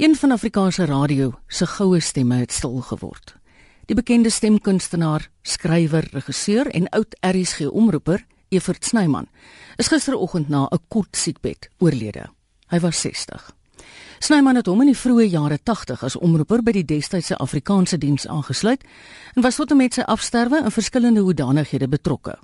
Een van Afrikaanse radio se goue stemme het stil geword. Die bekende stemkunstenaar, skrywer, regisseur en oud RSG omroeper, Evert Snyman, is gisteroggend na 'n kort siekbed oorlede. Hy was 60. Snyman het hom in die vroeë jare 80 as omroeper by die destydse Afrikaanse diens aangesluit en was tot en met sy afsterwe in verskillende hoedanighede betrokke.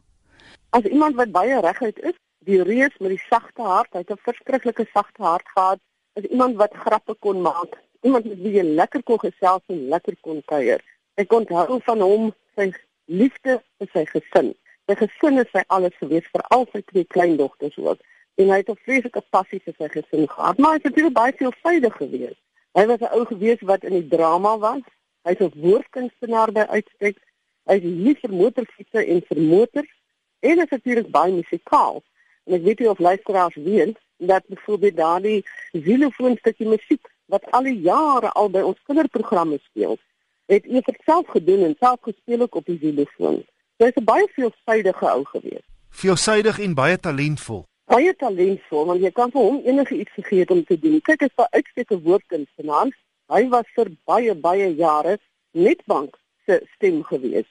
As iemand wat baie reguit is, die reus met die sagte hart, hy het 'n verskriklike sagte hart gehad, is iemand wat grappe kon maak, iemand met wie jy lekker kon gesels en lekker kon kuier. Ek onthou van hom sy liefde vir sy gesin. Sy gesin is sy alles gewees, veral sy twee kleindogters ook. En hy het 'n vreeslike passie vir sy gesin gehad, maar hy het baie baie veelvuldig gewees. Hy was 'n ou gewees wat in die drama was. Hy's 'n woordkunstenaar by uitstek. Hy's lief vir motorfietsse en vir motors en is natuurlik baie musikaal. En ek weet nie of luisteraars weet dat byvoorbeeld daardie xylofoonstukkie musiek wat al die jare al by ons kinderprogramme speel, het hy vir self gedoen en self gespeel ook op die xylofoon. Hy is 'n baie veelsidige ou gewees. Veelsidig en baie talentvol. Baie talentvol, want jy kan vir hom enige iets gegee het om te doen. Kyk, hy's 'n uitstekende woordkunstenaar. Hy was vir baie baie jare Netbank se stem gewees.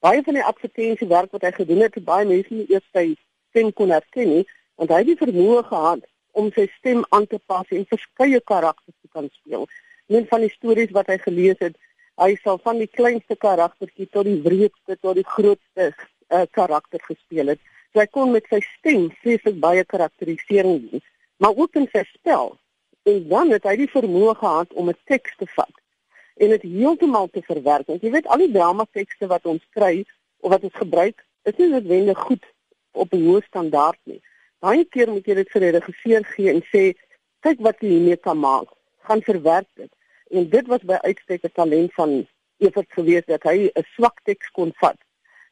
Baie van die advertensiewerk wat hy gedoen het, het baie mense nie eers sy stem kon herken nie, want hy het die vermoë gehad om sy stem aan te pas en verskeie karakters te kan speel. Een van die stories wat hy gelees het, hy sal van die kleinste karaktertjie tot die wreedste tot die grootste uh, karakter gespeel het. So hy kon met sy stem vreeslik baie karakterisering doen, maar ook in sy spel. En dan het hy die vermoë gehad om 'n teks te vat en dit heeltemal te verwerk. Want jy weet al die drama tekste wat ons kry of wat ons gebruik, is nie noodwendig goed op 'n hoë standaard nie. Baie keer moet jy dit vir 'n regisseur gee en sê, "Kyk wat jy hiermee kan maak. Gaan verwerk dit." En dit was by uitstek 'n talent van Evert gewees dat hy 'n swak teks kon vat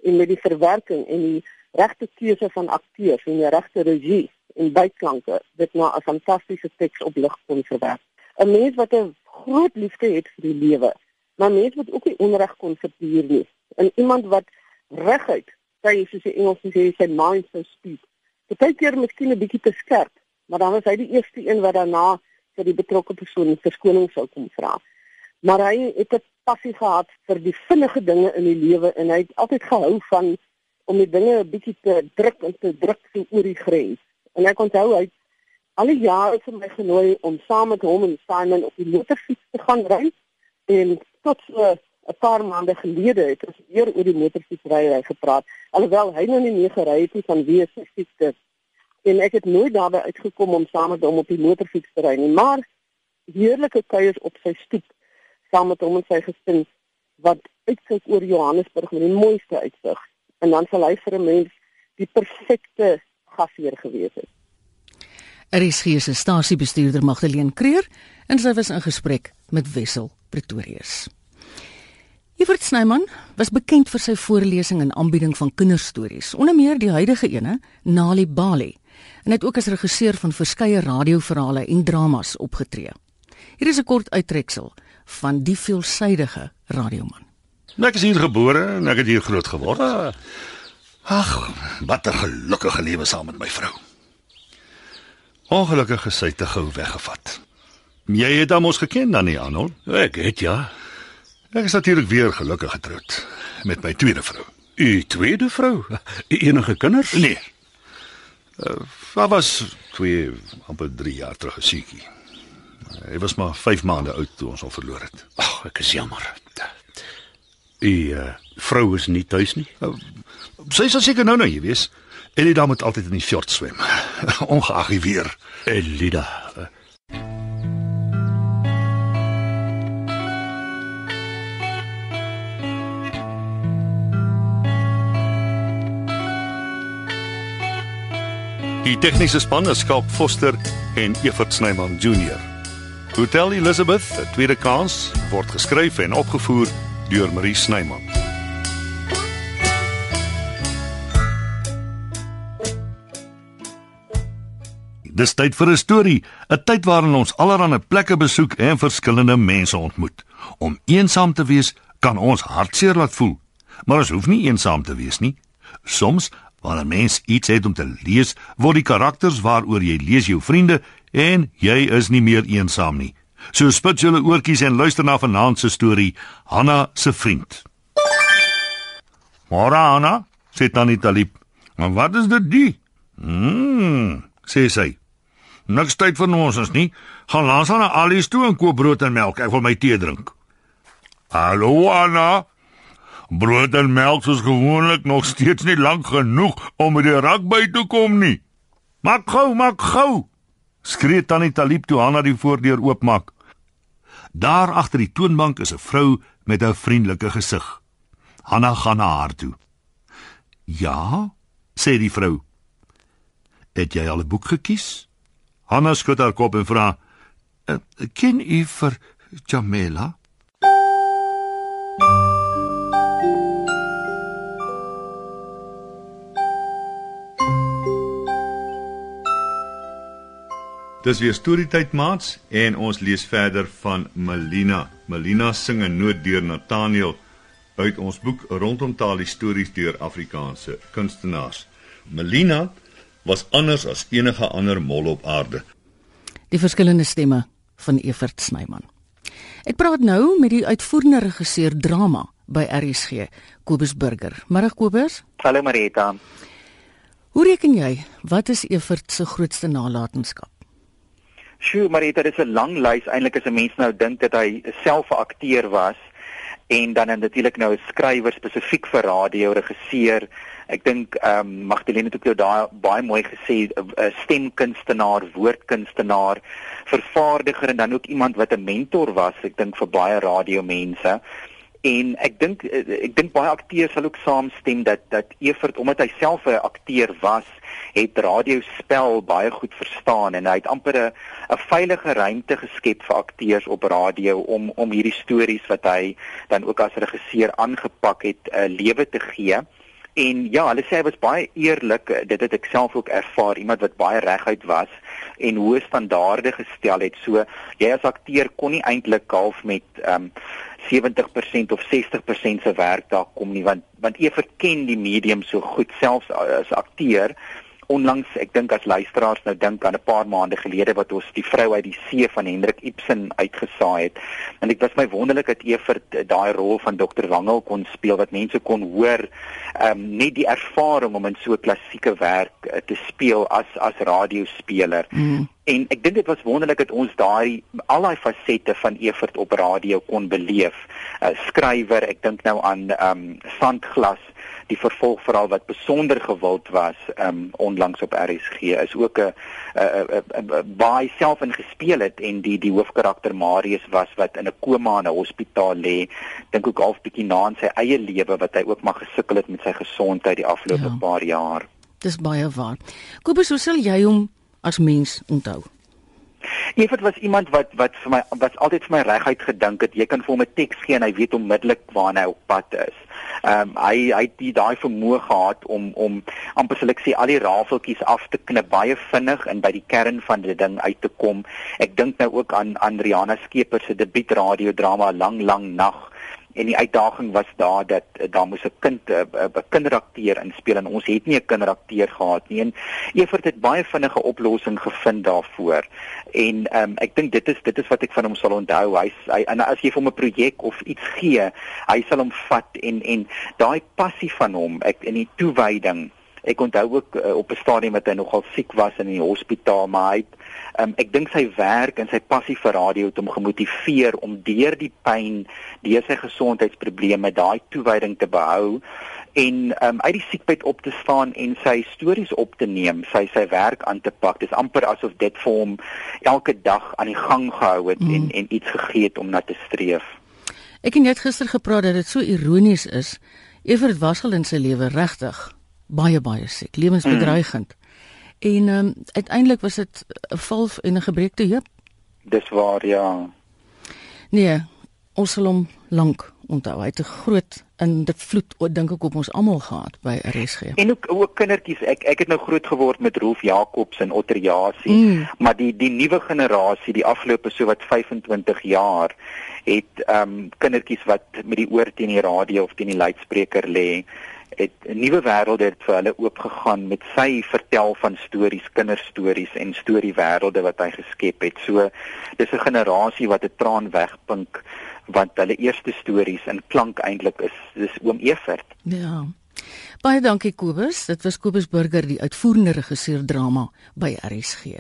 en met die verwerking en die regte keuse van akteurs en die regte regie en byklanke dit na 'n fantastiese teks op lig kon verwerk. 'n Mens wat 'n groot liefde het vir die lewe, maar mens wat ook nie onreg kon verduur nie. En iemand wat reguit sê soos die Engels sê sy mind so speak. Partykeer miskien 'n bietjie te skerp, maar dan was hy die eerste een wat daarna vir die betrokke persoon verskoning sou kom vra. Maar hy het 'n passie gehad vir die vinnige dinge in die lewe en hy het altyd gehou van om die dinge 'n bietjie te druk en te druk so oor die grens. En ek onthou hy al die jare vir my genooi om saam met hom en Simon op die motorfiets te gaan ry en tot so 'n paar maande gelede het ons weer oor die motorfietsry gepraat. Alhoewel hy nou nie meer gery het nie van wie se fietste en ek het nooit daarby uitgekom om saam met hom op die motorfiets te ry nie, maar heerlike kuiers op sy stoep saam met hom en sy gesin wat uitkyk oor Johannesburg met die mooiste uitsig. En dan sal hy vir 'n mens die perfekte gasheer gewees het. Er is hier se stasiebestuurder Magdalene Creer en sy was in gesprek met Wessel Pretorius. Evert Snyman was bekend vir sy voorlesing en aanbieding van kinderstories, onder meer die huidige ene, Nali Bali, en het ook as regisseur van verskeie radioverhale en dramas opgetree. Hier is 'n kort uittreksel van die veelsidige radioman. Nou, ek is hier gebore en ek het hier groot geword. Ag, wat 'n gelukkige lewe saam met my vrou. Ongelukkig is sy te gou weggevat. Jy het hom ons geken dan nie, Arnold? Ek het ja. Ek is natuurlik weer gelukkig getroud met my tweede vrou. U tweede vrou? Enige kinders? Nee. Uh, Sy was twee amper 3 jaar terug gesiekie. Hy was maar 5 maande oud toe ons hom verloor het. Ag, ek is jammer. U uh, vrou is nie tuis nie. Uh, sy sal seker nou nou hier wees. Dame moet altyd in die fjord swem, ongeag die weer. Elida. Uh, Die tegniese span is Skalk Foster en Evert Snyman Junior. Hotel Elizabeth, 'n tweede kans, word geskryf en opgevoer deur Marie Snyman. Dis tyd vir 'n storie, 'n tyd waarin ons allerlei plekke besoek en verskillende mense ontmoet. Om eensaam te wees kan ons hartseer laat voel, maar ons hoef nie eensaam te wees nie. Soms Wanneer mens iets het om te lees, word die karakters waaroor jy lees jou vriende en jy is nie meer eensaam nie. So spit julle oortjies en luister na vanaand se storie, Hanna se vriend. "Môre Hanna," sê Tannie Talib. "Maar wat is dit die?" "Mmm," sê sy. "Niks tyd vir ons is nie. Gaan langs aan na Alice toe en koop brood en melk. Ek wil my tee drink." "Hallo Hanna," Brood en melk is gewoonlik nog steeds nie lank genoeg om by die rak by te kom nie. Maak gou, maak gou. Skree tannie Talib toe Hanna die voordeur oopmaak. Daar agter die toonbank is 'n vrou met 'n vriendelike gesig. Hanna gaan na haar toe. "Ja," sê die vrou. "Het jy al 'n boek gekies?" Hanna skud haar kop en vra, eh, "Ken u vir Jamela?" Dis weer storietyd maats en ons lees verder van Melina. Melina sing 'n noot deur Nathaniel uit ons boek rondom taal stories deur Afrikaanse kunstenaars. Melina was anders as enige ander mol op aarde. Die verskillende stemme van Evert Snyman. Ek praat nou met die uitvoerende regisseur drama by RSG, Kobus Burger. Môre Kobus? Hallo Marita. Hoe reken jy wat is Evert se grootste nalatenskap? Sjoe, maar dit is 'n lang lys eintlik as 'n mens nou dink dat hy self 'n akteur was en dan natuurlik nou 'n skrywer spesifiek vir radio, regisseur. Ek dink ehm um, Magdalene het ook jou daai baie mooi gesê 'n stemkunstenaar, woordkunstenaar, vervaardiger en dan ook iemand wat 'n mentor was, ek dink vir baie radiomense. En ek dink ek dink baie akteurs sal ook saamstem dat dat Evert omdat hy self 'n akteur was, het radiospel baie goed verstaan en hy het amper 'n 'n veilige ruimte geskep vir akteurs op radio om om hierdie stories wat hy dan ook as regisseur aangepak het 'n uh, lewe te gee. En ja, hulle sê hy was baie eerlik. Dit het ek self ook ervaar, iemand wat baie reguit was en hoë standaarde gestel het. So jy as akteur kon nie eintlik half met ehm um, 70% of 60% se werk daar kom nie want want jy verken die medium so goed selfs as akteur onlangs ek dink as luisteraars nou dink aan 'n paar maande gelede wat ons die vrou uit die see van Hendrik Ibsen uitgesaai het en dit was my wonderlik dat Evert daai rol van Dr Wangel kon speel wat mense kon hoor um, net die ervaring om in so klassieke werk uh, te speel as as radiospeler mm. En ek dink dit was wonderlik dat ons daai al daai fasette van Evert op radio kon beleef. 'n uh, Skrywer, ek dink nou aan ehm um, Sandglas, die vervolgverhaal wat besonder gewild was um, onlangs op RSG is ook 'n baie self ingespeel het en die die hoofkarakter Marius was wat in 'n koma in 'n hospitaal lê. Dink ook half bietjie na in sy eie lewe wat hy ook maar gesukkel het met sy gesondheid die afgelope ja. paar jaar. Dis baie waar. Kobus, hoe sal jy hom as mens onthou? Evert was iemand wat wat vir my wat altyd vir my reguit gedink het jy kan vir hom 'n teks gee en hy weet onmiddellik waar hy op pad is. Ehm um, hy hy het die daai vermoë gehad om om amper sal ek sê al die rafeltjies af te knip baie vinnig en by die kern van die ding uit te kom. Ek dink nou ook aan aan Rihanna Skeepers se debuut radiodrama Lang Lang Nag en die uitdaging was daar dat uh, daar moes 'n kind 'n uh, kinderakteur inspel en ons het nie 'n kinderakteur gehad nie. En Evert het baie vinnige oplossing gevind daarvoor. En um, ek dink dit is dit is wat ek van hom sal onthou. Hy, hy en as jy vir hom 'n projek of iets gee hy sal hom vat en en daai passie van hom ek in die toewyding Ek onthou ook uh, op 'n stadium wat hy nogal siek was in die hospitaal, maar hy um, ek dink sy werk en sy passie vir radio het hom gemotiveer om deur die pyn, deur sy gesondheidsprobleme daai toewyding te behou en um, uit die siekbed op te staan en sy stories op te neem, sy sy werk aan te pak. Dit is amper asof dit vir hom elke dag aan die gang gehou het mm. en en iets gegee het om na te streef. Ek het net gister gepraat dat dit so ironies is. Evert was al in sy lewe regtig baie baie siek, lewensbedreigend. Mm. En ehm um, uiteindelik was dit 'n val en 'n gebreekte heup. Dis waar, ja. Nee, ons sal hom lank onthou. Hy het 'n groot in dit vloed dink ek op ons almal gehad by RSG. En ook ook kindertjies. Ek ek het nou groot geword met Rolf Jacobs en Otterjasie, mm. maar die die nuwe generasie, die afgelope so wat 25 jaar het ehm um, kindertjies wat met die oor teen die radio of teen die luidspreker lê het 'n nuwe wêreld het vir hulle oopgegaan met sy vertel van stories, kinderstories en storiewêrelde wat hy geskep het. So dis 'n generasie wat 'n traan wegpink want hulle eerste stories in klank eintlik is dis oom Evert. Ja. Baie dankie Kobus. Dit was Kobus Burger, die uitvoerende regisseur drama by RSG.